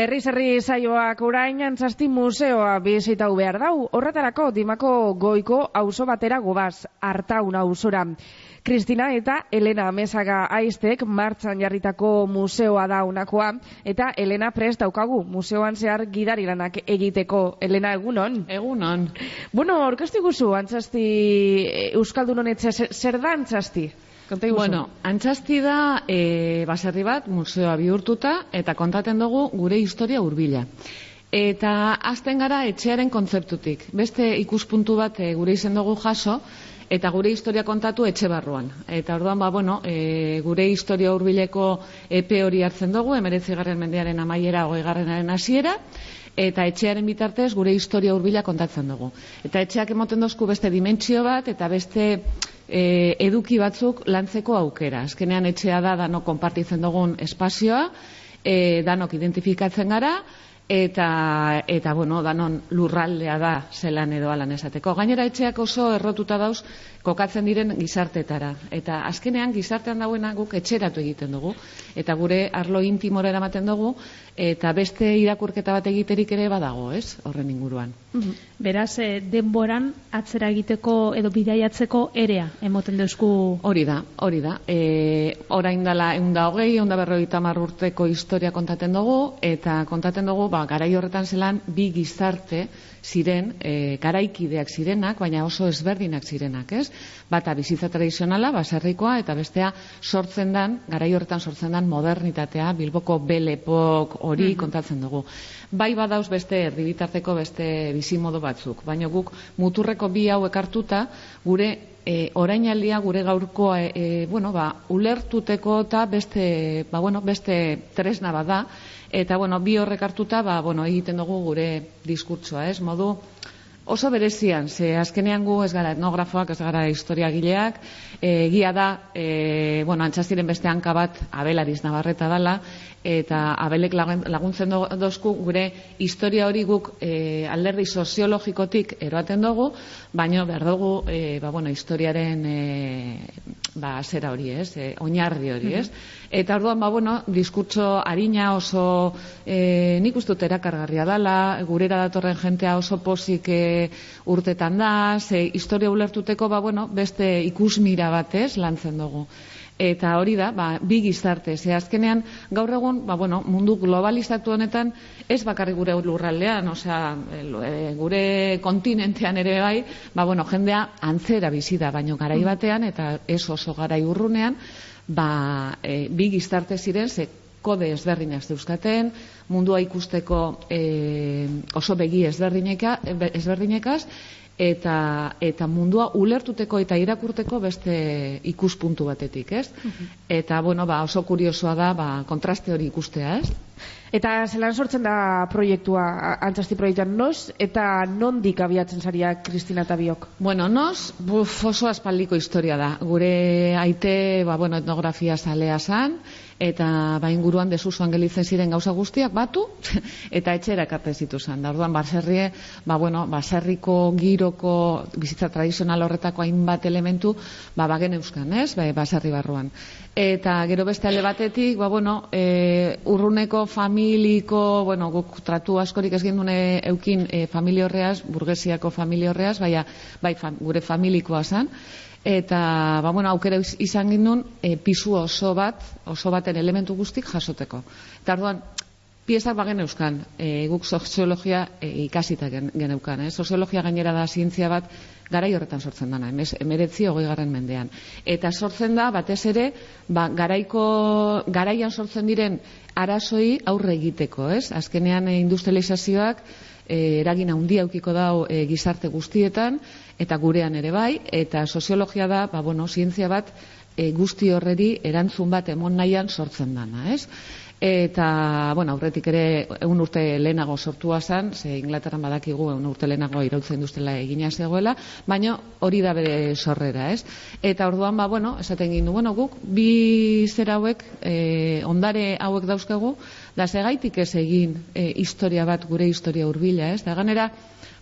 Herri zerri saioak orain antzasti museoa bizitau behar dau. Horretarako dimako goiko auzo batera gobaz, hartaun auzora. Kristina eta Elena Mesaga aiztek martxan jarritako museoa da unakoa, eta Elena prest daukagu museoan zehar gidari lanak egiteko. Elena, egunon? Egunon. Bueno, orkestu guzu, antzasti Euskaldun honetze, zer da antzasti? Konta. Bueno, antxasti da e, baserri bat museoa bihurtuta eta kontaten dugu gure historia hurbila. Eta azten gara etxearen kontzeptutik. Beste ikuspuntu bat e, gure izen dugu jaso, eta gure historia kontatu etxe barruan. Eta orduan, ba, bueno, e, gure historia hurbileko epe hori hartzen dugu, emeretzi garren mendearen amaiera, hogei garrenaren hasiera, eta etxearen bitartez gure historia hurbila kontatzen dugu. Eta etxeak emoten dozku beste dimentsio bat, eta beste e, eduki batzuk lantzeko aukera. Azkenean etxea da danok konpartitzen dugun espazioa, e, danok identifikatzen gara, eta eta bueno, danon lurraldea da zelan edo alan esateko. Gainera etxeak oso errotuta dauz kokatzen diren gizartetara eta azkenean gizartean dauena guk etxeratu egiten dugu eta gure arlo intimora eramaten dugu eta beste irakurketa bat egiterik ere badago, ez? Horren inguruan. Beraz, eh, denboran atzera egiteko edo bidaiatzeko erea emoten deusku Hori da, hori da. E, orain dela eunda hogei, eunda berrogeita hamar urteko historia kontaten dugu, eta kontaten dugu, ba, garai horretan zelan, bi gizarte ziren, e, garaikideak zirenak, baina oso ezberdinak zirenak, ez? Bata bizitza tradizionala, baserrikoa, eta bestea sortzen dan, garai horretan sortzen dan modernitatea, bilboko belepok hori kontatzen dugu. Bai badauz beste erdibitarteko beste bizimodo batzuk, baina guk muturreko bi hauek hartuta, gure e, orainaldia gure gaurkoa e, e, bueno, ba, ulertuteko eta beste, ba, bueno, beste tresna bada eta bueno, bi horrek hartuta ba, bueno, egiten dugu gure diskurtsoa, ez? Modu oso berezian, ze azkenean gu ez gara etnografoak, ez gara historiagileak, e, egia da, e, bueno, antzaziren beste hanka bat abelariz nabarreta dala, eta abelek lagun- laguntzen do- dozku gure historia hori guk e, alderdi soziologikotik eroaten dugu, baino behar dugu e, ba, bueno, historiaren e, ba, zera hori, ez? E, oinarri hori, ez? Eta orduan, ba, bueno, diskurtso harina oso e, nik uste dut erakargarria dala, gurera datorren jentea oso pozik e, urtetan da, ze historia ulertuteko, ba, bueno, beste ikusmira batez lantzen dugu. Eta hori da, ba, bi gizarte, ze azkenean gaur egun, ba, bueno, mundu globalizatu honetan, ez bakarrik gure lurraldean, osea, e, gure kontinentean ere bai, ba, bueno, jendea antzera bizi da, baino garai batean, eta ez oso garai urrunean, ba, e, bi gizarte ziren, ze kode ezberdinak zeuzkaten, mundua ikusteko e, oso begi ezberdineka, ezberdinekaz, eta, eta mundua ulertuteko eta irakurteko beste ikuspuntu batetik, ez? Eta, bueno, ba, oso kuriosoa da, ba, kontraste hori ikustea, ez? Eta zelan sortzen da proiektua, antzasti proiektuan, noz eta nondik abiatzen zaria Kristina eta biok? Bueno, nos, buf, oso aspaldiko historia da. Gure aite, ba, bueno, etnografia zalea zan, eta ba, inguruan desuzuan gelitzen ziren gauza guztiak batu, eta etxera ekartzen zituzan. Da, orduan, baserrie, ba, bueno, baserriko giroko bizitza tradizional horretako hainbat elementu, ba, bagen euskan, ez, ba, baserri barruan. Eta gero beste ale batetik, ba, bueno, e, urruneko familiko, bueno, guk tratu askorik ez gendune eukin e, familia horreaz, burgesiako familia horreaz, baina, bai, fam, gure familikoa zan, eta, ba, bueno, aukera iz- izan gindun, e, pisu oso bat, oso baten elementu guztik jasoteko. Eta orduan, piezak bagen euskan, e, guk soziologia e, ikasita gen, geneukan, eh? soziologia gainera da zientzia bat garai horretan sortzen dana, emez, emeretzi hogei garren mendean. Eta sortzen da, batez ere, ba, garaiko, garaian sortzen diren arazoi aurre egiteko, ez? Azkenean e, industrializazioak e, eragin handia aukiko dau e, gizarte guztietan, eta gurean ere bai, eta soziologia da, ba, bueno, zientzia bat e, guzti horreri erantzun bat emon nahian sortzen dana, ez? Eta, bueno, aurretik ere egun urte lehenago sortua zen, ze Inglaterran badakigu egun urte lehenago irautza industela egina zegoela, baina hori da bere sorrera, ez? Eta orduan, ba, bueno, esaten gindu, bueno, guk bi zera hauek, e, ondare hauek dauzkagu, da segaitik ez egin e, historia bat, gure historia hurbila, ez? Da ganera,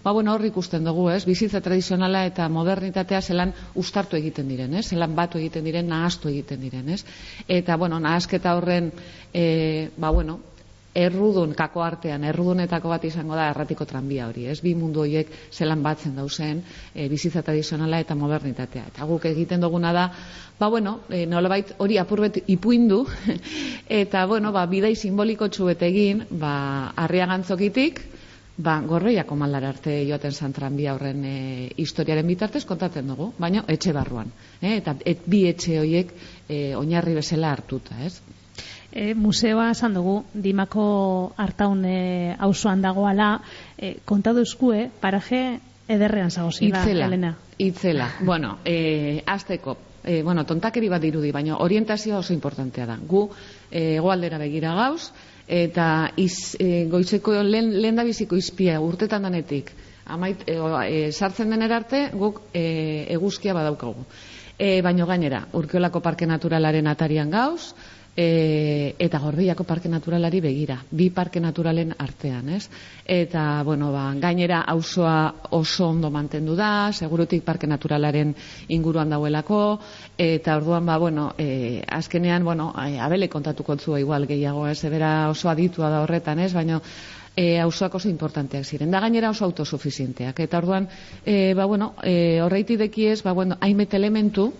ba, bueno, hor ikusten dugu, ez? Bizitza tradizionala eta modernitatea zelan ustartu egiten diren, ez? Zelan batu egiten diren, nahastu egiten diren, ez? Eta, bueno, nahasketa horren, e, ba, bueno, errudun, kako artean, errudunetako bat izango da erratiko tranbia hori, ez? Bi mundu horiek zelan batzen dauzen, e, bizitza tradizionala eta modernitatea. Eta guk egiten duguna da, ba bueno, e, nolabait hori apurbet ipuindu, eta bueno, ba, bidai simboliko txuet egin, ba, arriagantzokitik, ba, gorreiako maldar arte joaten zan tranbia horren e, historiaren bitartez kontatzen dugu, baina etxe barruan. E, eta et, bi etxe horiek e, oinarri bezala hartuta, ez? E, museoa esan dugu, dimako hartaun auzoan dagoala, e, kontatu eskue, paraje ederrean zagozi, itzela, Elena. Itzela, bueno, e, azteko, e, bueno, tontakeri bat dirudi, baina orientazioa oso importantea da. Gu, e, egoaldera begira gauz, eta iz, e, goizeko lehen, lehen da biziko izpia urtetan danetik, amait, e, e, sartzen den arte, guk e, eguzkia badaukagu. E, baino gainera, urkiolako parke naturalaren atarian gauz, e, eta gorriako parke naturalari begira, bi parke naturalen artean, ez? Eta, bueno, ba, gainera auzoa oso ondo mantendu da, segurutik parke naturalaren inguruan dauelako, eta orduan, ba, bueno, e, azkenean, bueno, abele kontatuko zua igual gehiago, ez? Ebera oso aditua da horretan, ez? Baina, e, auzoak oso importanteak ziren. Da gainera oso autosuficienteak. Eta orduan, e, ba, bueno, e, horreiti dekiez, ba, bueno, hainbet elementu,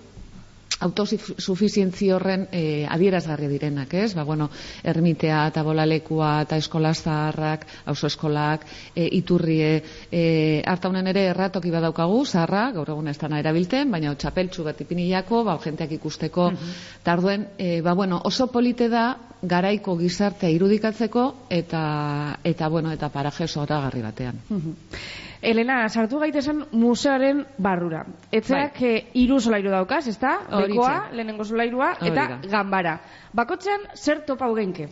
autosuficientzia horren e, adierazgarri direnak, ez? Ba, bueno, ermitea eta bolalekua eta eskola zaharrak, auzo eskolak, e, iturrie, e, harta honen ere erratoki badaukagu, zaharra, gaur egun ez erabilten, baina txapeltxu bat ipinilako, ba, jenteak ikusteko, mm tarduen, e, ba, bueno, oso polite da, garaiko gizartea irudikatzeko, eta, eta bueno, eta paraje zoragarri batean. Elena, sartu gaitezen museoaren barrura. Etzeak bai. Hiru solairu daukaz, ezta? Bekoa, lehenengo solairua eta ganbara. Bakotzean zer topau genke?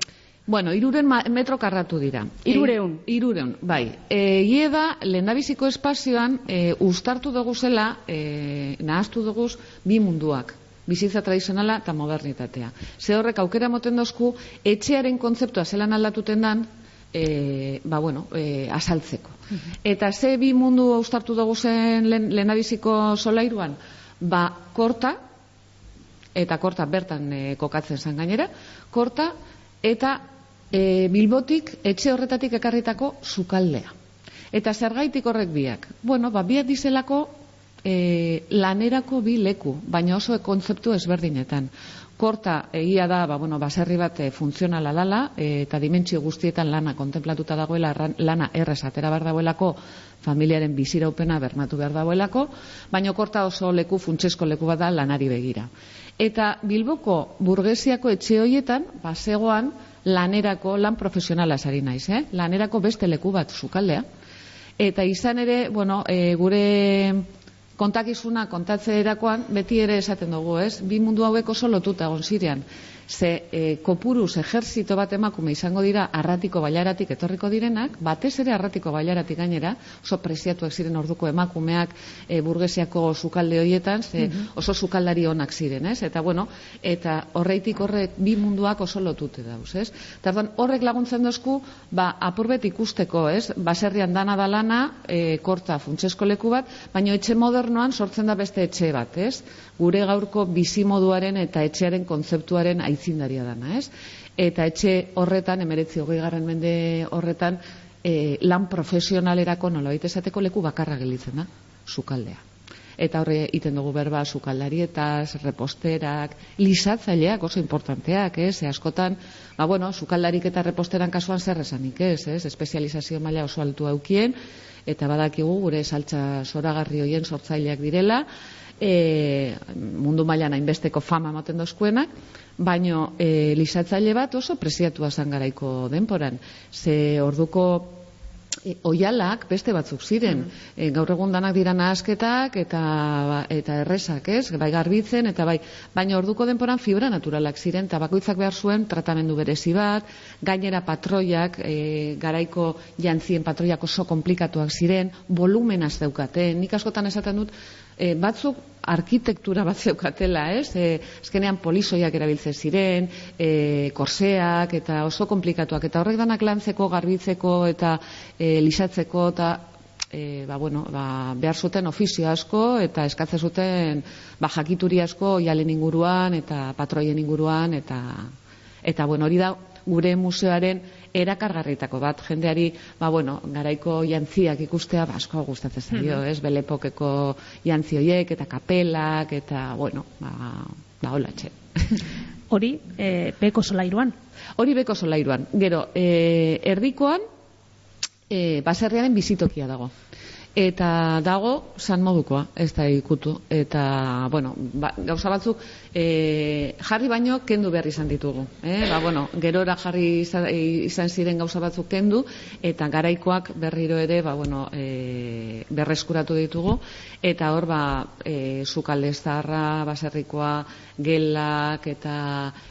Bueno, iruren metro karratu dira. Irureun? E, irureun, bai. E, da, lehendabiziko espazioan, e, ustartu dugu zela, e, nahaztu dugu bi munduak bizitza tradizionala eta modernitatea. Ze horrek aukera moten dozku, etxearen kontzeptua zelan aldatuten dan, e, ba, bueno, e, asaltzeko. Eta ze bi mundu austartu dugu zen lehenabiziko solairuan? Ba, korta, eta korta bertan e, kokatzen zen gainera, korta eta e, bilbotik etxe horretatik ekarritako sukaldea. Eta zergaitik horrek biak? Bueno, ba, biak dizelako e, lanerako bi leku, baina oso kontzeptu ezberdinetan korta egia da, ba, bueno, baserri bat e, funtzionala dala, e, eta dimentsio guztietan lana kontemplatuta dagoela, lana errez atera behar dagoelako, familiaren biziraupena bermatu behar dagoelako, baina korta oso leku, funtsesko leku bat da lanari begira. Eta Bilboko burgesiako etxe hoietan, basegoan, lanerako, lan profesionala sari naiz, eh? lanerako beste leku bat zukaldea. Eta izan ere, bueno, e, gure kontakizuna kontatze erakoan beti ere esaten dugu, ez? Bi mundu hauek oso lotuta egon zirean. Ze e, kopuruz ejertzito bat emakume izango dira arratiko bailaratik etorriko direnak, batez ere arratiko bailaratik gainera, oso preziatuak ziren orduko emakumeak e, burgesiako sukalde hoietan, ze mhm. oso sukaldari onak ziren, ez? Eta bueno, eta horreitik horrek bi munduak oso lotute dauz, ez? Tardan horrek laguntzen dozku, ba, apurbet ikusteko, ez? Baserrian dana da lana, e, korta funtsesko leku bat, baina etxe modernoan sortzen da beste etxe bat, ez? Gure gaurko bizimoduaren eta etxearen kontzeptuaren aitzindaria dana, ez? Eta etxe horretan, emeretzi hogei garren mende horretan, e, lan profesionalerako nolabait esateko leku bakarra gelitzen da, sukaldea. Eta horre iten dugu berba sukaldarietas, reposterak, lisatzaileak oso importanteak, ez? E askotan, ba bueno, sukaldarik eta reposteran kasuan zer esanik, ez? ez? Espezializazio maila oso altu aukien, eta badakigu gure saltza zoragarri hoien sortzaileak direla, e, mundu mailan hainbesteko fama ematen dozkuenak, baino e, lisatzaile bat oso preziatua zangaraiko denporan. Ze orduko e, oialak beste batzuk ziren. Mm. E, gaur egun danak dira nahasketak eta, eta erresak, ez? Bai garbitzen eta bai. Baina orduko denporan fibra naturalak ziren eta bakoitzak behar zuen tratamendu berezi bat, gainera patroiak, e, garaiko jantzien patroiak oso komplikatuak ziren, volumenaz daukaten. Nik askotan esaten dut, e, batzuk arkitektura bat zeukatela, ez? E, azkenean polisoiak erabiltzen ziren, e, korseak eta oso komplikatuak eta horrek danak lantzeko, garbitzeko eta e, lisatzeko eta e, ba, bueno, ba, behar zuten ofizio asko eta eskatzen zuten ba, jakituri asko jalen inguruan eta patroien inguruan eta eta bueno, hori da gure museoaren erakargarritako bat jendeari, ba bueno, garaiko jantziak ikustea ba asko gustatzen zaio, ez? Belepokeko jantzi hoiek eta kapelak eta bueno, ba ba holatxe. Hori, e, beko solairuan. Hori beko solairuan. Gero, e, erdikoan, e, baserriaren bizitokia dago. Eta dago san modukoa, ez da ikutu. Eta, bueno, ba, gauza batzuk e, jarri baino kendu behar izan ditugu. Eh? Ba, bueno, gerora jarri izan, izan ziren gauza batzuk kendu, eta garaikoak berriro ere ba, bueno, e, berreskuratu ditugu. Eta hor, ba, e, zukalde zaharra, baserrikoa, gelak eta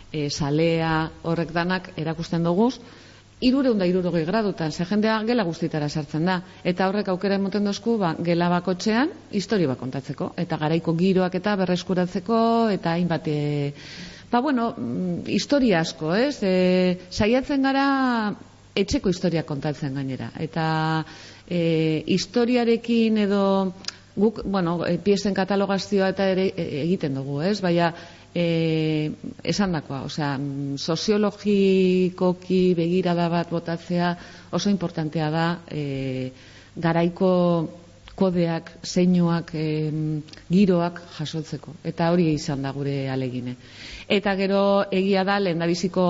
e, salea, horrek danak erakusten dugu irureun da irurogei gradutan, ze jendea gela guztitara sartzen da. Eta horrek aukera emoten dozku, ba, gela bakotxean, histori kontatzeko. Eta garaiko giroak eta berreskuratzeko, eta hainbat, e, ba, bueno, mm, historia asko, ez? E, saiatzen gara etxeko historia kontatzen gainera. Eta e, historiarekin edo guk, bueno, e, piezen katalogazioa eta ere e, egiten dugu, ez? Baina, e, esan dakoa, osea, soziologikoki begirada bat botatzea oso importantea da e, garaiko kodeak, zeinuak, e, giroak jasotzeko. Eta hori izan da gure alegine. Eta gero egia da, lehen da biziko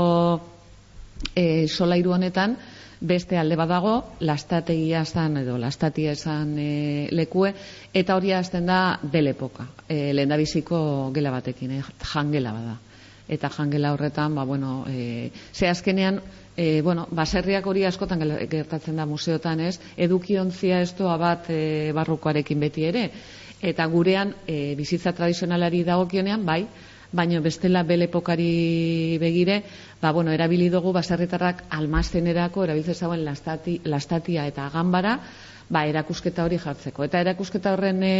e, solairu honetan, beste alde badago, lastategia zan edo lastatia esan e, lekue, eta hori azten da belepoka, e, lehen da biziko gela batekin, e, jangela bada. Eta jangela horretan, ba, bueno, e, ze azkenean, e, bueno, baserriak hori askotan gertatzen da museotan, ez? Edukiontzia ez doa bat e, barrukoarekin beti ere. Eta gurean, e, bizitza tradizionalari dagokionean, bai, baino bestela belepokari begire, ba, bueno, erabili dugu baserritarrak almazenerako erabiltze zauen lastati, lastatia eta gambara, ba, erakusketa hori jartzeko. Eta erakusketa horren e,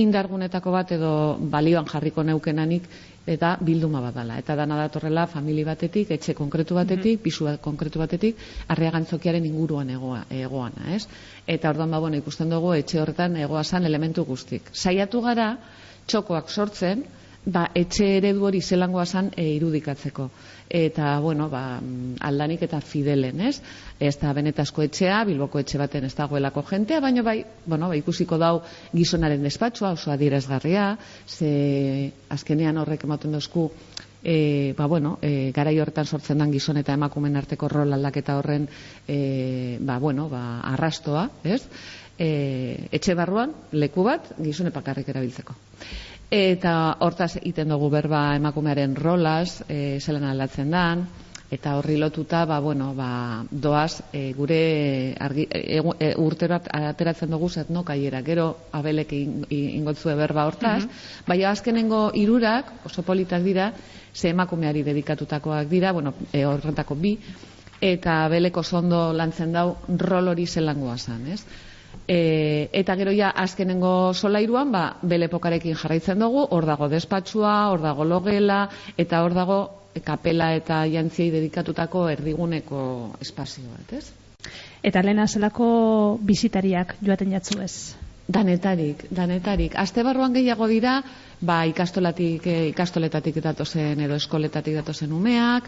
indargunetako bat edo balioan jarriko neukenanik eta bilduma bat dela. Eta dana datorrela famili batetik, etxe konkretu batetik, pisu bat konkretu batetik, arreagantzokiaren inguruan egoa, egoana, ez? Eta orduan, ba, bueno, ikusten dugu etxe horretan egoa san elementu guztik. Saiatu gara, txokoak sortzen, ba, etxe eredu hori zelangoa zan e, irudikatzeko. Eta, bueno, ba, aldanik eta fidelen, ez? Ez da benetazko etxea, bilboko etxe baten ez dagoelako jentea, baina bai, bueno, ba, ikusiko dau gizonaren despatxoa, oso adierazgarria, ze azkenean horrek ematen dozku, e, ba, bueno, e, garai horretan sortzen dan gizon eta emakumen arteko rol aldaketa horren, e, ba, bueno, ba, arrastoa, ez? E, etxe barruan, leku bat, gizone pakarrik erabiltzeko. Eta hortaz egiten dugu berba emakumearen rolaz, e, zelan aldatzen dan, eta horri lotuta, ba, bueno, ba, doaz, e, gure argi, e, e, urtero ateratzen dugu zetno kaiera, gero abelek ingotzue berba hortaz, mm baina azkenengo irurak, oso politak dira, ze emakumeari dedikatutakoak dira, bueno, e, horretako bi, eta abeleko zondo lantzen dau rol hori zelangoa zan, ez? E, eta gero ja azkenengo solairuan ba belepokarekin jarraitzen dugu, hor dago despatxua, hor dago logela eta hor dago kapela eta jantziei dedikatutako erdiguneko espazio bat, ez? Eta lena zelako bizitariak joaten jatzu ez? Danetarik, danetarik. Aste barruan gehiago dira, ba, ikastolatik, e, ikastoletatik datozen edo eskoletatik datozen umeak,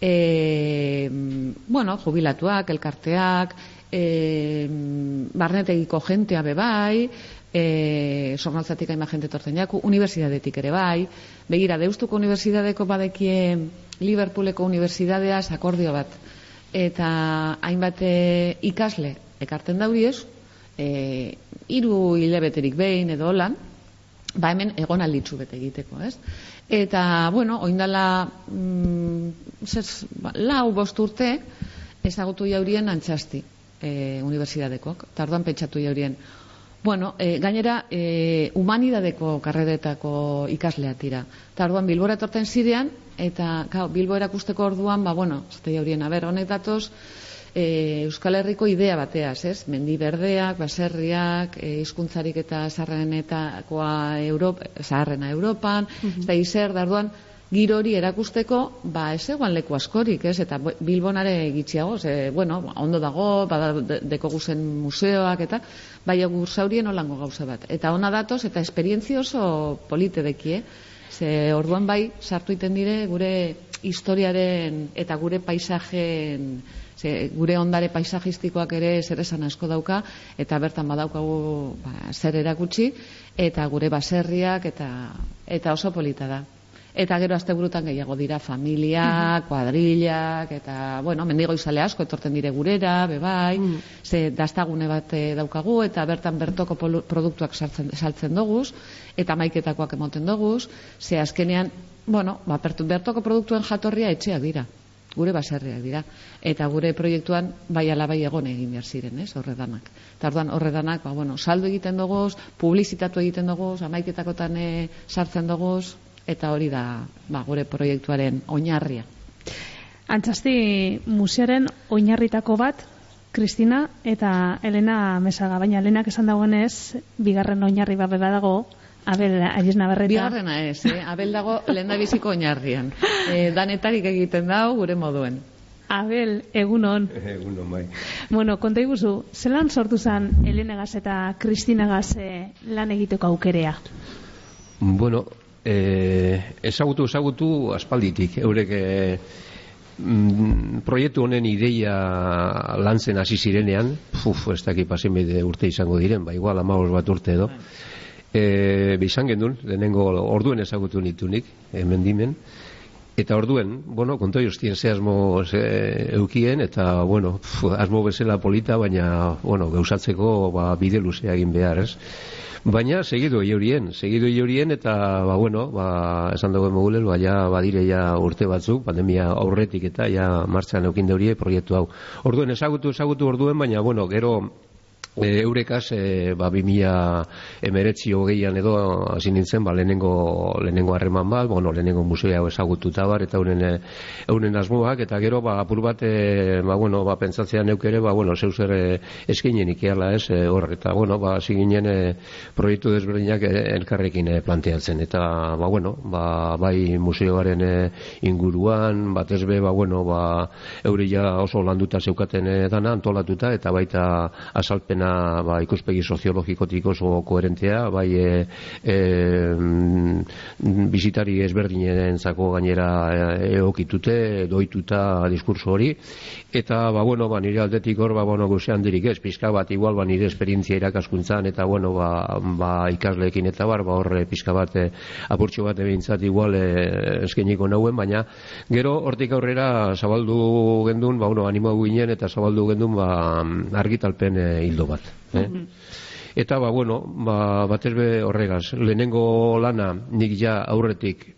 e, bueno, jubilatuak, elkarteak, e, barnetegiko jentea bebai, e, sornaltzatik haima jente torten jaku, universidadetik ere bai, begira, deustuko universidadeko badekie Liverpooleko universidadeaz akordio bat, eta hainbat e, ikasle ekarten dauriez, e, iru hilebeterik behin edo holan, ba hemen egon alditzu bete egiteko, ez? Eta, bueno, oindala mm, ba, lau bost urte ezagutu jaurien antxasti e, unibertsitateko, tarduan pentsatu jaurien. Bueno, e, gainera, e, humanidadeko karredetako ikasleat dira. Tarduan Bilbora etorten zirean, eta kao, Bilbo erakusteko orduan, ba, bueno, zate jaurien, aber, honek datoz, e, Euskal Herriko idea bateaz, ez? Mendi berdeak, baserriak, e, hizkuntzarik eta zaharrenetakoa Europa, zaharrena Europan, mm -hmm. eta izer, darduan, giro hori erakusteko, ba, ez eguan leku askorik, ez, eta Bilbonare gitxiago, ze, bueno, ondo dago, bada deko guzen museoak, eta, bai, gurza horien olango gauza bat. Eta ona datoz, eta esperientzia oso polite deki, eh? Ze orduan bai, sartu iten dire gure historiaren eta gure paisajeen ze gure ondare paisajistikoak ere zer esan asko dauka eta bertan badaukagu ba, zer erakutsi eta gure baserriak eta eta oso polita da. Eta gero asteburutan gehiago dira familia, kuadrillak eta bueno, mendigo izale asko etortzen dire gurera, bebai, mm. ze dastagune bat eh, daukagu eta bertan bertoko produktuak sartzen saltzen doguz eta maiketakoak emoten doguz, ze azkenean, bueno, ba, bertoko produktuen jatorria etxeak dira gure baserriak dira. Eta gure proiektuan bai ala bai egon egin behar ziren, ez, horredanak. Eta orduan horredanak, ba, bueno, saldo egiten dugu, publizitatu egiten dugu, amaiketakotan eh, sartzen dugu, eta hori da ba, gure proiektuaren oinarria. Antzasti musearen oinarritako bat, Kristina eta Elena Mesaga, baina Elenak esan dagoenez, bigarren oinarri bat dago, Abel, ahiz nabarreta. Bigarrena ez, eh? Abel dago lehen da biziko oinarrian. Eh, danetarik egiten dau gure moduen. Abel, egunon. Egunon, bai. Bueno, konta iguzu, zelan sortu zen Elenegaz eta Kristinagaz eh, lan egiteko aukerea? Bueno, eh, ezagutu, ezagutu aspalditik. Eurek eh, mm, proiektu honen ideia lantzen hasi zirenean, puf, ez dakit pasen urte izango diren, ba, igual, amagoz bat urte edo. E, bizan gendun, lehenengo orduen ezagutu nitunik, hemen dimen, eta orduen, bueno, konto justien ze asmo ze, eukien, eta, bueno, asmo bezala polita, baina, bueno, gauzatzeko ba, bide luzea egin behar, ez? Baina, segidu horien, segidu horien, eta, ba, bueno, ba, esan dago emogulel, ba, ja, badire ja urte batzuk, pandemia aurretik eta, ja, martxan eukin deurie proiektu hau. Orduen, ezagutu, ezagutu orduen, baina, bueno, gero, E, eurekaz, e, ba, 2000 emeretzi hogeian edo hasi nintzen, ba, lehenengo, lehenengo harreman bat, bueno, lehenengo museoa ezagututa bar, eta euren, e, euren asmoak, eta gero, ba, apur bat, e, ba, bueno, ba, pentsatzea neukere, ba, bueno, zeu zer e, eskinen ikeala ez, e, hor, eta, bueno, ba, ziginen e, proiektu desberdinak elkarrekin e, planteatzen, eta, ba, bueno, ba, bai museoaren e, inguruan, bat ezbe, ba, bueno, ba, eurila oso landuta zeukaten e, dana, antolatuta, eta baita asalpen ba, ikuspegi soziologikotik oso koherentea, bai e, e, bizitari ezberdinen zako gainera e, eokitute, doituta diskurso hori, eta, ba, bueno, ba, nire aldetik hor, ba, bueno, guzean dirik ez, pizka bat, igual, ba, nire esperientzia irakaskuntzan, eta, bueno, ba, ba ikasleekin eta bar, ba, horre pizka bat, e, apurtxo bat ebintzat igual e, eskeniko nauen, baina, gero, hortik aurrera, zabaldu gendun, ba, bueno, animo ginen, eta zabaldu gendun, ba, argitalpen e, bat bat. Eh? Mhm. Eta, ba, bueno, ba, bat horregaz, lehenengo lana nik ja aurretik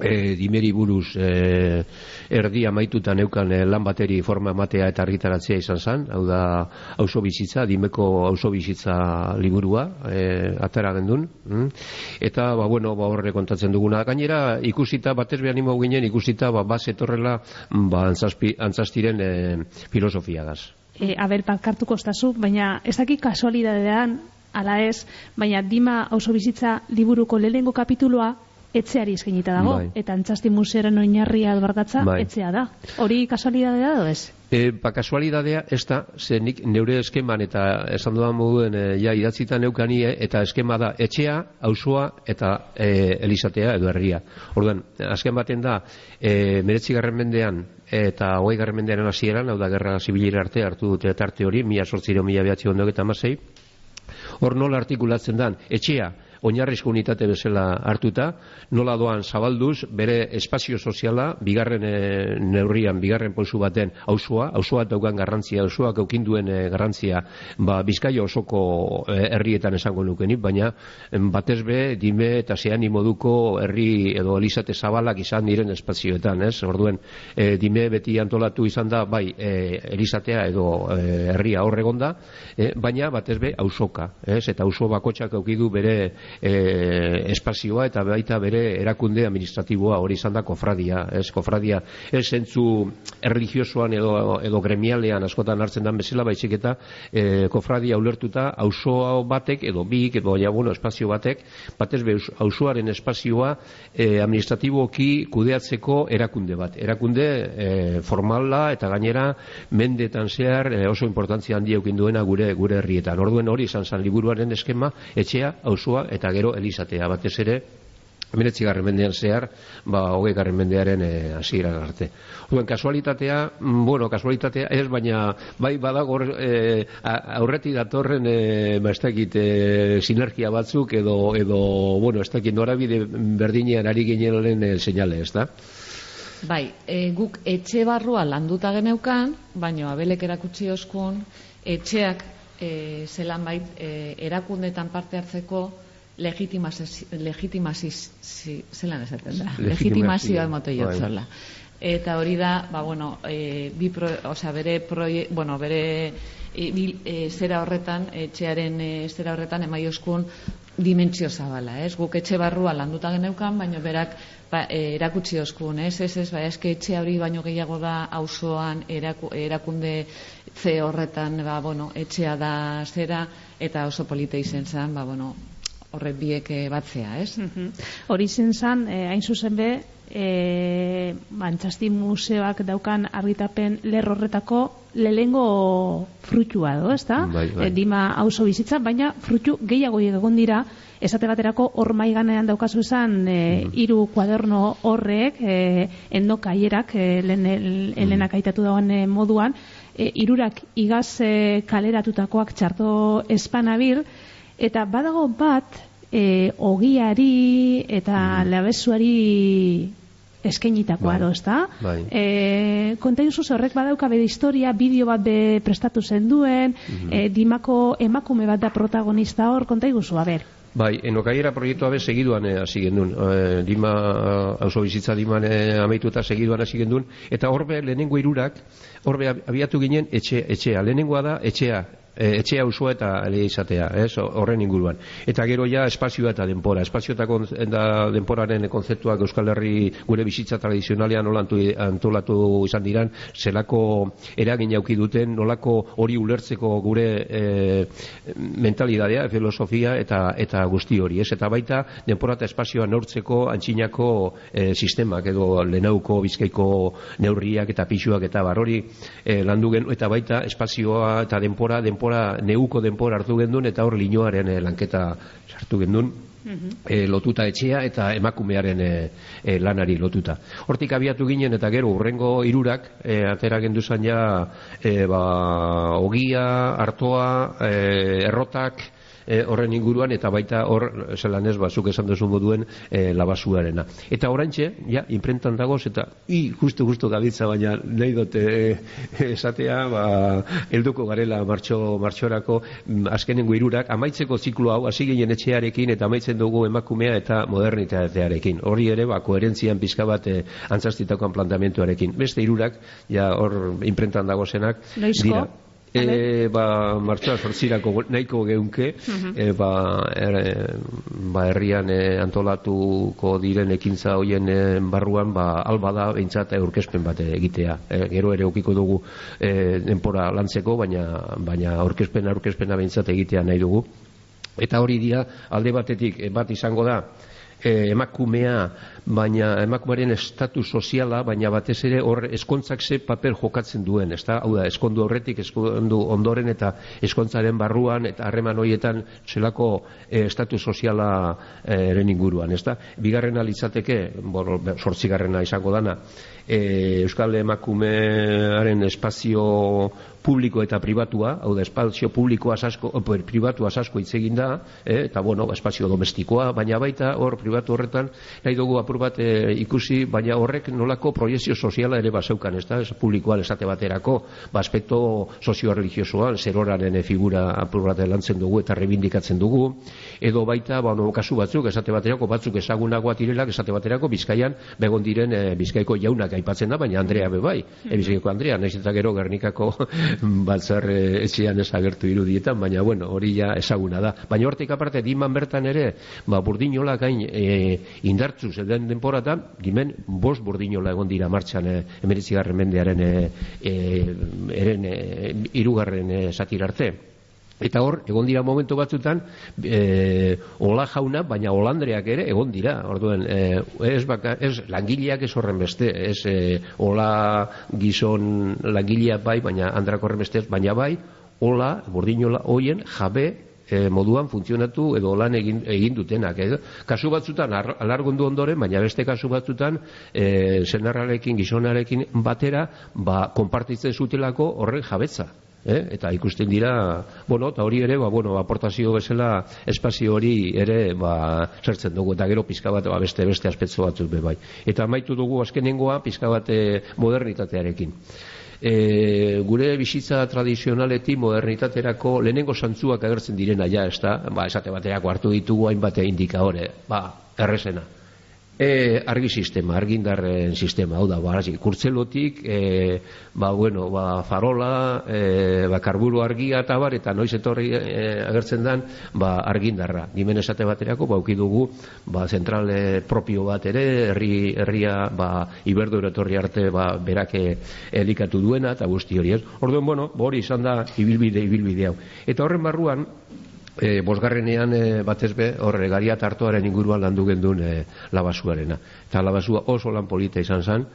e, dimeri buruz e, erdi amaituta neukan e, lan bateri forma matea eta argitaratzea izan zen, hau da auzo bizitza, dimeko auzo bizitza liburua, e, atara gendun. Mm? Eta, ba, bueno, ba, horre kontatzen duguna. Gainera, ikusita, batez behar nimo ginen, ikusita, ba, baz etorrela, ba, antzastiren e, filosofiagaz e, aber parkartu kostazu, baina ez daki kasualidadean, ala ez, baina dima oso bizitza liburuko lehengo kapituloa etxeari eskenita dago, bai. eta antzasti musearen oinarria albargatza bai. etxea da. Hori kasualidadea da ez? E, ba, kasualidadea ez da, ze nik neure eskeman eta esan dudan moduen e, ja idatzita neukanie, eta eskema da etxea, auzoa eta e, elizatea edo herria. Orduan, azken baten da, e, meretzi garren mendean eta hogei garren mendean hasieran, hau da gerra zibilira arte hartu dute tarte hori, mila sortziro, mila behatzi ondo eta masei, hor nola artikulatzen dan, etxea, oinarrizko unitate bezala hartuta, nola doan zabalduz, bere espazio soziala, bigarren e, neurrian, bigarren posu baten auzoa, auzoa daukan garrantzia, auzoak aukinduen e, garrantzia, ba, bizkaia osoko e, herrietan esango nukenik, baina batez be, dime eta zean moduko herri edo elizate zabalak izan diren espazioetan, ez? Orduen, e, dime beti antolatu izan da, bai, e, elizatea edo herria horregonda, e, baina batez be, auzoka, ez? Eta auzo bakotxak aukidu bere e, espazioa eta baita bere erakunde administratiboa hori izan da kofradia, ez kofradia ez zentzu erligiosoan edo, edo gremialean askotan hartzen dan bezala baizik eta e, kofradia ulertuta auzo batek edo bik edo ja, bueno, espazio batek batez be auzoaren espazioa e, administratiboki kudeatzeko erakunde bat, erakunde e, formala eta gainera mendetan zehar e, oso importantzia eukin duena gure gure herrietan. Orduen hori izan zan liburuaren eskema etxea, auzoa eta gero elizatea batez ere Emeretzi garren mendean zehar, ba, hogei garren mendearen e, hasieran arte. Duen, kasualitatea, mm, bueno, kasualitatea ez, baina bai badago e, aurreti datorren e, ba, ez dakit, e, sinergia batzuk edo, edo bueno, ez dakit, norabide berdinean ari ginen e, seinale, ez da? Bai, e, guk etxe barrua landuta geneukan, baina abelek erakutsi oskun, etxeak e, zelan bait e, erakundetan parte hartzeko, legitimazio zelan esaten da legitimazioa emote jotzela eta hori da ba, bueno, e, bi pro, oza, bere proie, bueno, bere e, bi, e, zera horretan etxearen e, zera horretan emaioskun dimentsio zabala, ez? Guk etxe barrua landuta geneukan, baina berak ba, erakutsi oskun, ez? Ez, ez, ba, eske etxe hori baino gehiago da auzoan eraku, erakunde ze horretan, ba, bueno, etxea da zera, eta oso polita izen zen, ba, bueno, horre biek eh, batzea, ez? Mm Hori zen zan, e, hain zuzen be, e, bantxasti museoak daukan argitapen lerrorretako lehengo frutua do, ez da? Bai, bai. dima hauso bizitza, baina frutu gehiago egon dira, esate baterako hor maiganean daukazu zen e, mm. iru kuaderno horrek, e, endokaierak, e, elenak aitatu dagoen moduan, e, irurak igaz e, kaleratutakoak txarto espanabil, Eta badago bat, e, ogiari eta mm. labezuari eskenitakoa bai. ezta? Bai. E, konta horrek badauka bede historia, bideo bat be prestatu zen duen, mm -hmm. dimako emakume bat da protagonista hor, konta a ber. Bai, enokaiera proiektua be segiduan eh, hasi gendun. Eh, dima, auzo bizitza diman eh, amaituta segiduan hasi gendun. Eta horbe lehenengo irurak, horbe abiatu ginen etxe, etxea. Lehenengoa da etxea, e, etxea usua eta ele izatea, ez, horren inguruan. Eta gero ja espazioa eta denpora. Espazio eta denporaren konzeptuak Euskal Herri gure bizitza tradizionalean nolantu antolatu izan diran, zelako eragin jauki duten, nolako hori ulertzeko gure e, mentalidadea, filosofia eta eta guzti hori, ez? Eta baita denpora eta espazioa neurtzeko antxinako e, sistemak edo lehenauko bizkaiko neurriak eta pixuak eta bar hori e, landu gen, eta baita espazioa eta denpora, denpora denpora, neuko denpora hartu gendun, eta hor linoaren eh, lanketa sartu gendun, e, lotuta etxea eta emakumearen e, lanari lotuta. Hortik abiatu ginen eta gero urrengo irurak e, atera gendu ja e, ba, ogia, hartoa, e, errotak, e, horren inguruan eta baita hor zelan ez bazuk esan duzu moduen e, labasuarena. Eta oraintxe, ja, imprentan dagoz eta i, justu, justu gabitza baina nahi dute e, esatea, ba, elduko garela martxo, martxorako mm, azkenengo irurak, amaitzeko ziklo hau, hasi gehien etxearekin eta amaitzen dugu emakumea eta modernitatearekin. Hori ere, ba, koherentzian pizka bat e, antzastitakoan plantamentuarekin. Beste irurak, ja, hor imprentan dagozenak, dira e, ba, martxoa sortzirako nahiko geunke. E, ba, er, ba, herrian e, antolatuko diren ekintza hoien e, barruan ba, alba da behintzat aurkezpen bat egitea. E, gero ere okiko dugu e, denpora lantzeko baina, baina aurkezpen aurkezpena behintzat egitea nahi dugu. Eta hori dira alde batetik bat izango da e, emakumea, baina emakumearen estatu soziala, baina batez ere hor eskontzak ze paper jokatzen duen, ezta? Hau da, eskondu horretik, eskondu ondoren eta eskontzaren barruan eta harreman horietan zelako e, estatu soziala e, eren inguruan, ezta? Bigarren alitzateke, sortzigarrena izango dana, e, Euskal emakumearen espazio publiko eta pribatua, hau da, espazio publikoa asko, oper, pribatua asko hitz egin da, eh, eta bueno, espazio domestikoa, baina baita hor pribatu horretan nahi dugu apur bat eh, ikusi, baina horrek nolako proiezio soziala ere baseukan, ez da, ez publikoa esate baterako, ba, aspekto sozio-religiosoan, zeroraren e, figura apur bat lantzen dugu eta rebindikatzen dugu, edo baita, ba, no, kasu batzuk, esate baterako, batzuk ezagunagoa direlak, esate baterako, bizkaian, begon diren e, bizkaiko jaunak aipatzen da, baina Andrea bebai, e, bizkaiko Andrea, nahiz eta gero Gernikako batzar eh, etxean ezagertu irudietan, baina bueno, hori ja ezaguna da. Baina hortik aparte, diman bertan ere, ba, burdinola gain e, indartzu zeden denporatan, dimen bost burdinola egon dira martxan e, emeritzigarren mendearen e, e, eren e, irugarren e, satirarte. Eta hor, egon dira momentu batzutan, e, ola jauna, baina olandreak ere egon dira. Orduen, e, ez, baka, ez langileak ez horren beste, ez e, ola gizon langileak bai, baina andrak horren beste, baina bai, ola, bordinola, hoien, jabe, e, moduan funtzionatu edo lan egin, egin dutenak. Eh? Kasu batzutan alargundu ondoren, baina beste kasu batzutan e, senarrarekin, gizonarekin batera, ba, konpartitzen zutelako horren jabetza. Eh? eta ikusten dira, bueno, eta hori ere, ba, bueno, aportazio bezala espazio hori ere ba, zertzen dugu, eta gero pizka bat ba, beste beste aspetzo batzuk be bai. Eta amaitu dugu azkenengoa pizka bat eh, modernitatearekin. E, gure bizitza tradizionaletik modernitaterako lehenengo santzuak agertzen direna ja, ez da, ba, esate baterako hartu ditugu hainbat indikadore, ba, errezena. E, argi sistema, argindarren sistema, hau da, ba, kurtzelotik, e, ba, bueno, ba, farola, e, ba, karburu argia eta bar, eta noiz etorri e, agertzen den, ba, argindarra. Dimen esate baterako, ba, dugu, ba, zentrale propio bat ere, herri, herria, ba, iberdo etorri arte, ba, berake elikatu duena, eta guzti hori ez. Orduan, bueno, hori izan da, ibilbide, ibilbide hau. Eta horren barruan, e, bosgarrenean e, batez be horre garia tartoaren inguruan landu gendun e, labasuarena. Eta labasua oso lan polita izan zen.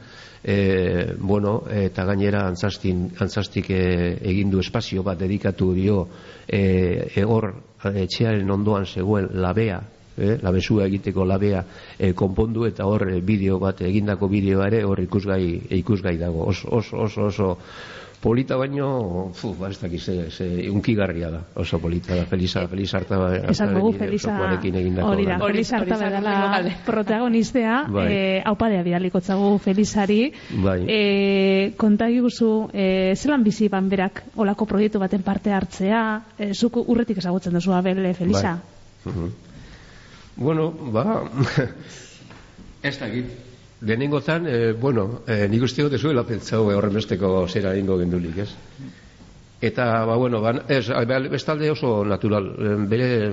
E, bueno, eta gainera antzastin, antzastik e, egindu espazio bat dedikatu dio e, egor etxearen ondoan zegoen labea eh, labesua egiteko labea e, konpondu eta hor bideo bat egindako bideoa ere hor ikusgai ikusgai dago. Oso oso oso, oso polita baino, fu, ba, ez dakiz, ze, unkigarria da, oso polita da, Felisa, Felisa harta Esan dugu, Felisa, hori da, Felisa harta dela protagonistea, bai. eh, haupadea bidaliko txagu Felisari, bai. eh, kontagi guzu, eh, zelan bizi ban berak olako proiektu baten parte hartzea, eh, zuku urretik ezagutzen duzu, abel, Felisa? Bai. Uh -huh. Bueno, ba, ez dakit, Lehenengo zan, e, bueno, e, nik uste dut zuela pentsau horren besteko zera ingo gendulik, ez? Eta, ba, bueno, ba, ez, bestalde oso natural, bere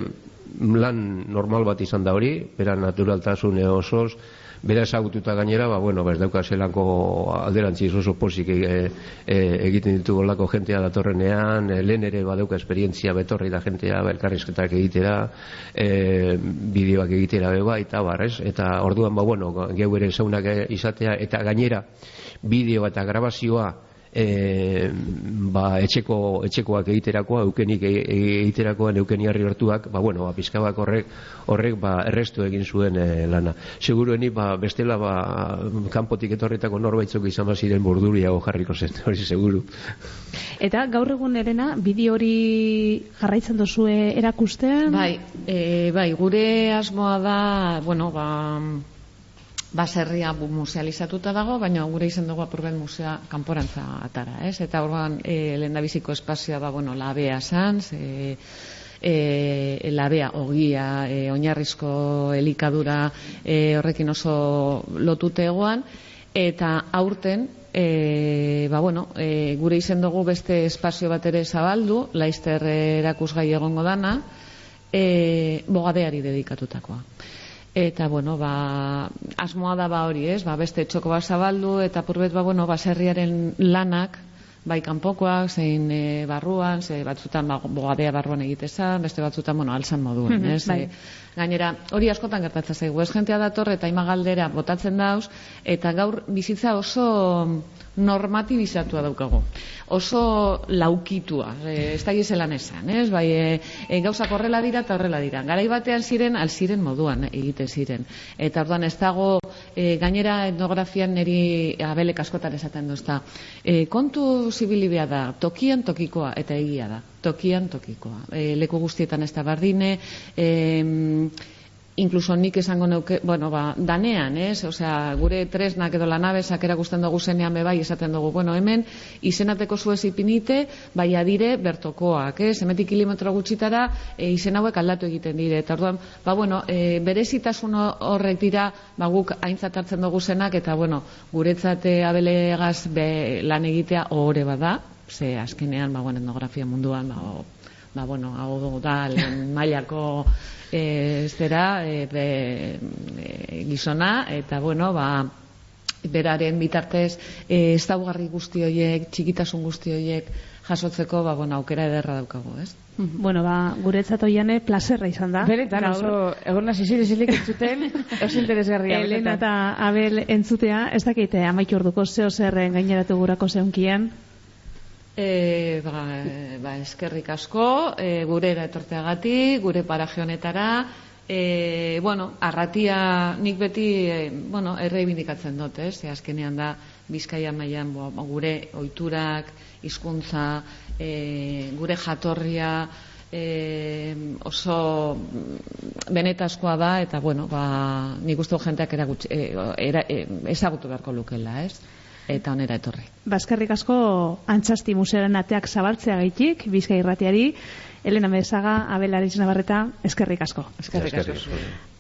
lan normal bat izan da hori, bera naturaltasune osoz, bera ezagututa gainera, ba, bueno, bez dauka zelako alderantziz oso posik e, e, egiten ditugu lako jentea datorrenean, e, lehen ere badauka esperientzia betorri da jentea, belkarrizketak egitera, e, bideoak egitera beba, eta barrez, eta orduan, ba, bueno, geu ere zaunak izatea, eta gainera, bideo eta grabazioa, e, ba, etxeko, etxekoak egiterakoa, eukenik e, e, egiterakoan eukeni harri hartuak, ba, bueno, ba, pizkabak horrek, horrek ba, errestu egin zuen e, lana. Segurueni, ba, bestela, ba, kanpotik etorretako norbaitzok izan baziren burduriago jarriko zen, hori seguru. Eta gaur egun erena, bideo hori jarraitzen duzue erakusten? Bai, e, bai, gure asmoa da, bueno, ba, baserria musealizatuta dago, baina gure izen dugu apurben musea kanporantza atara, ez? Eta orduan e, lehen biziko espazioa ba, bueno, labea san, e, e, labea ogia, e, oinarrizko elikadura e, horrekin oso lotute egoan, eta aurten E, ba, bueno, e, gure izen dugu beste espazio bat ere zabaldu, laizter erakusgai egongo dana, e, bogadeari dedikatutakoa eta bueno, ba, asmoa da ba hori, ez? Ba, beste txoko bat zabaldu eta purbet ba bueno, baserriaren lanak bai kanpokoak, zein e, barruan, ze batzutan ba, bogadea barruan egitezan, beste batzutan, bueno, alzan moduen, mhm, ez? Bai. Gainera, hori askotan gertatzen zaigu, ez jentea dator eta ima galdera botatzen dauz, eta gaur bizitza oso normatibizatua daukago. Oso laukitua, e, ez da gizelan esan, ez? Bai, e, e, gauzak horrela dira eta horrela dira. Garai batean ziren, al ziren moduan egite ziren. Eta orduan ez dago, e, gainera etnografian niri abelek askotan esaten duzta. E, kontu zibilibia da, tokian tokikoa eta egia da. Tokian tokikoa. E, leku guztietan ez da bardine, e, incluso nik esango neuke, bueno, ba, danean, ez? Osea, gure tresnak edo lanabesak erakusten dugu zenean bebai esaten dugu, bueno, hemen izenateko zuez ipinite, bai adire bertokoak, ez? Hemetik kilometro gutxitara e, izen hauek aldatu egiten dire. Eta orduan, ba, bueno, e, berezitasun horrek dira, ba, guk aintzat hartzen dugu zenak, eta, bueno, guretzate abelegaz be, lan egitea ohore bada, ze azkenean, ba, bueno, etnografia munduan, ba, ba, bueno, hau da, lehen mailako e, zera, e, e, gizona, eta, bueno, ba, beraren bitartez, e, ez daugarri guzti horiek, txikitasun guzti horiek, jasotzeko, ba, bueno, aukera ederra daukago, ez? Mm, bueno, ba, guretzat oiane placerra izan da. Benetan, oso, egon nazi zile zilik entzuten, oso interesgarria. Elena eta Abel entzutea, ez dakite, amaik orduko zeo zerren gaineratu gurako zeunkien? E, ba, ba, eskerrik asko, e, gure etorteagatik, gure paraje honetara, e, bueno, arratia nik beti, e, bueno, erreibindikatzen dut, ez? E, azkenean da, bizkaia mailan gure ohiturak, hizkuntza, e, gure jatorria, e, oso benetazkoa da, eta, bueno, ba, nik uste jenteak eragut, e, era, e, ezagutu beharko lukela, ez? Eta onera etorri. Baskerrik asko antxasti museoaren ateak zabaltzea gaitik, bizka irratiari, Elena Mesaga, Abel Aritz Navarreta, eskerrik asko. Eskerrik asko. Eskerrik asko.